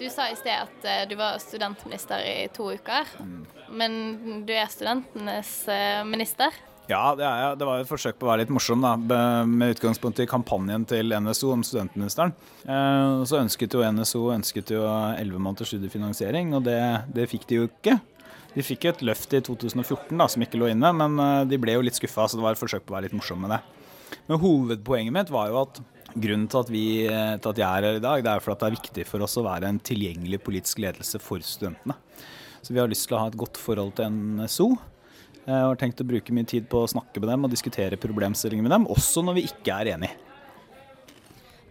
Du sa i sted at eh, du var studentminister i to uker. Men du er studentenes eh, minister. Ja, det, er, det var et forsøk på å være litt morsom, da, med utgangspunkt i kampanjen til NSO om studentministeren. Eh, Så ønsket jo NSO ønsket jo 11 måneders studiefinansiering, og det, det fikk de jo ikke. De fikk et løft i 2014 da, som ikke lå inne, men de ble jo litt skuffa, så det var et forsøk på å være litt morsom med det. Men hovedpoenget mitt var jo at grunnen til at, vi, til at jeg er her i dag, det er for at det er viktig for oss å være en tilgjengelig politisk ledelse for studentene. Så vi har lyst til å ha et godt forhold til NSO. Jeg har tenkt å bruke mye tid på å snakke med dem og diskutere problemstillinger med dem, også når vi ikke er enige.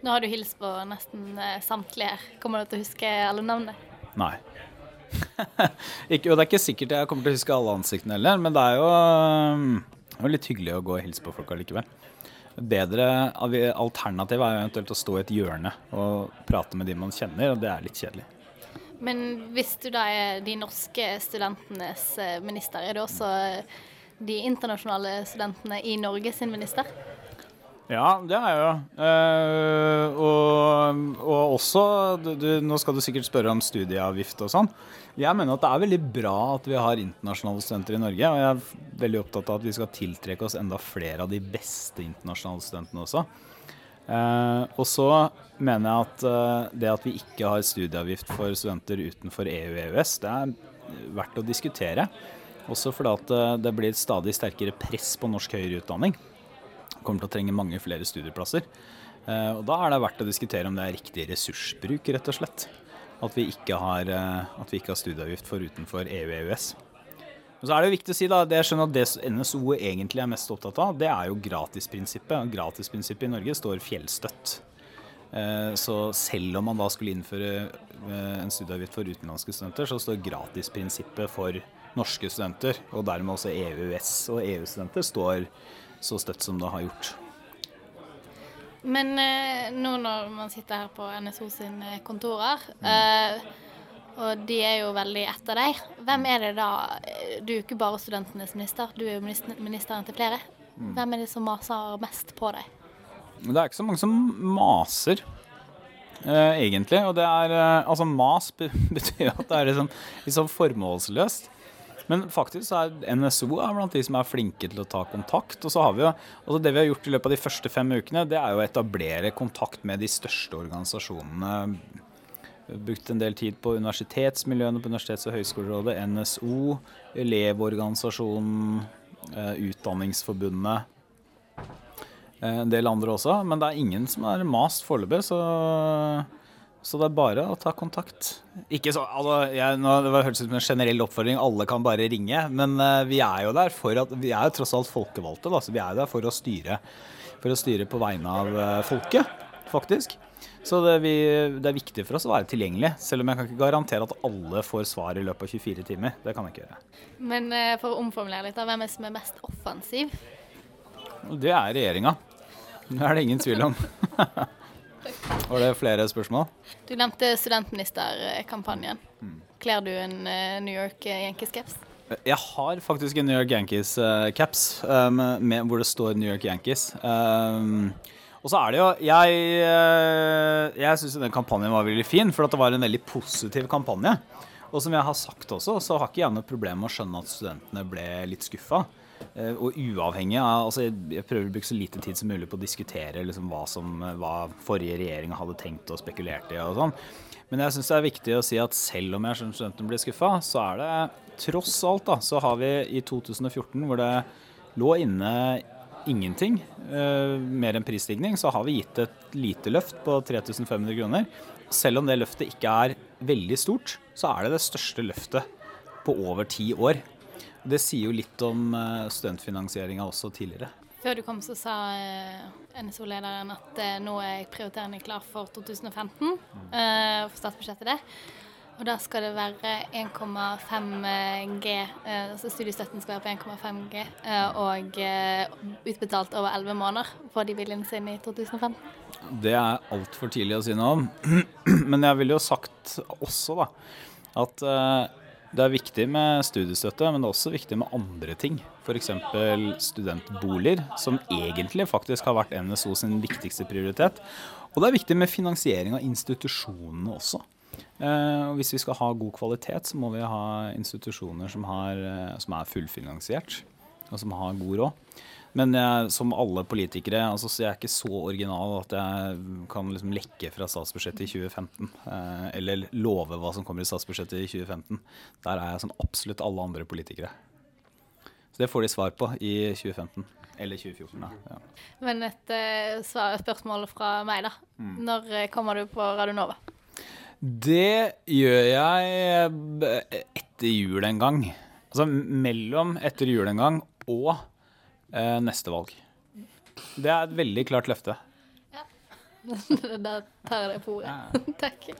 Nå har du hilst på nesten eh, samtlige her. Kommer du til å huske alle navnene? Nei. ikke, og det er ikke sikkert jeg kommer til å huske alle ansiktene heller, men det er jo, det er jo litt hyggelig å gå og hilse på folk allikevel. Bedre alternativ er jo eventuelt å stå i et hjørne og prate med de man kjenner, og det er litt kjedelig. Men hvis du da er de norske studentenes eh, minister, er du også eh, de internasjonale studentene i Norge sin minister? Ja, det er jeg jo. Eh, og, og også du, Nå skal du sikkert spørre om studieavgift og sånn. Jeg mener at det er veldig bra at vi har internasjonale studenter i Norge. Og jeg er veldig opptatt av at vi skal tiltrekke oss enda flere av de beste internasjonale studentene også. Eh, og så mener jeg at eh, det at vi ikke har studieavgift for studenter utenfor EU og EØS, det er verdt å diskutere. Også fordi at eh, det blir et stadig sterkere press på norsk høyere utdanning kommer til å trenge mange flere studieplasser. Eh, Og da er det verdt å diskutere om det er riktig ressursbruk, rett og slett. At vi ikke har, eh, at vi ikke har studieavgift for utenfor EU og så er det jo viktig å si da, det jeg skjønner at det NSO egentlig er mest opptatt av, det er jo gratisprinsippet. Gratisprinsippet i Norge står fjellstøtt. Eh, Så selv om man da skulle innføre en studieavgift for utenlandske studenter, så står gratisprinsippet for norske studenter, og dermed også EØS og EU-studenter, står så støtt som det har gjort. Men eh, nå når man sitter her på NSO sine kontorer, eh, og de er jo veldig etter deg, hvem er det da eh, Du er jo ikke bare studentenes minister, du er jo ministeren til flere. Hvem er det som maser mest på deg? Det er ikke så mange som maser, eh, egentlig. Og det er eh, Altså, mas betyr at det er liksom, sånn formålsløst. Men faktisk så er NSO er blant de som er flinke til å ta kontakt. Og så har vi jo altså Det vi har gjort i løpet av de første fem ukene, det er jo å etablere kontakt med de største organisasjonene. Brukt en del tid på universitetsmiljøene på Universitets- og høgskolerådet, NSO, Elevorganisasjonen, eh, Utdanningsforbundet. Eh, En del andre også, men det er ingen som er mast foreløpig, så, så det er bare å ta kontakt. Ikke så, altså, jeg, nå, det var- hørtes ut som en generell oppfordring, alle kan bare ringe, men uh, vi er jo der for at Vi er jo tross alt folkevalgte, da, så vi er der for å styre, for å styre på vegne av uh, folket, faktisk. Så det, vi, det er viktig for oss å være tilgjengelig, selv om jeg kan ikke garantere at alle får svar i løpet av 24 timer. Det kan jeg ikke gjøre. Men uh, for å omformulere litt, da, hvem er det som er mest offensiv? Det er regjeringa. Det er det ingen tvil om. Var det flere spørsmål? Du nevnte studentministerkampanjen. Kler du en eh, New York Yankees-caps? Jeg har faktisk en New York Yankees-caps hvor det står New York Yankees. Um, og så er det jo Jeg, jeg syns den kampanjen var veldig fin, for at det var en veldig positiv kampanje. Og som jeg har sagt også, så har ikke jeg noe problem med å skjønne at studentene ble litt skuffa. Eh, Og uavhengig av altså jeg- prøver å bruke så lite tid som mulig på å diskutere liksom hva, som, hva forrige regjering hadde tenkt og spekulert i og sånn. Men jeg syns det er viktig å si at selv om jeg skjønner studentene blir skuffa, så er det tross alt da, så har vi i 2014 hvor det lå inne ingenting, eh, mer enn prisstigning, så har vi gitt et lite løft på 3500 kroner. Selv om det løftet ikke er veldig stort, så er det det største løftet på over ti år. Det sier jo litt om eh, studentfinansieringa også tidligere. Før du kom, så sa eh, NSO-lederen at eh, nå er prioriterende klar for 2015, eh, for statsbudsjettet det. Og da skal det være 1,5 G, eh, altså studiestøtten skal være på 1,5 G, eh, og utbetalt over 11 måneder. for de viljen sine i 2015? Det er altfor tidlig å si noe om. Men jeg ville jo sagt også da, at det er viktig med studiestøtte, men det er også viktig med andre ting. F.eks. studentboliger, som egentlig faktisk har vært NSO sin viktigste prioritet. Og det er viktig med finansiering av institusjonene også. Eh, hvis vi skal ha god kvalitet, så må vi ha institusjoner som, har, eh, som er fullfinansiert, og som har god råd. Men jeg, som alle politikere, altså, så jeg er ikke så original at jeg kan liksom lekke fra statsbudsjettet i 2015. Eh, eller love hva som kommer i statsbudsjettet i 2015. Der er jeg som absolutt alle andre politikere. Så det får de svar på i 2015. Eller 2014, da. Ja. Men et uh, spørsmål fra meg, da. Mm. Når eh, kommer du på Radionova? Det gjør jeg etter jul en gang. Altså mellom etter jul en gang og eh, neste valg. Det er et veldig klart løfte. Ja. Der tar jeg på ordet. Takk.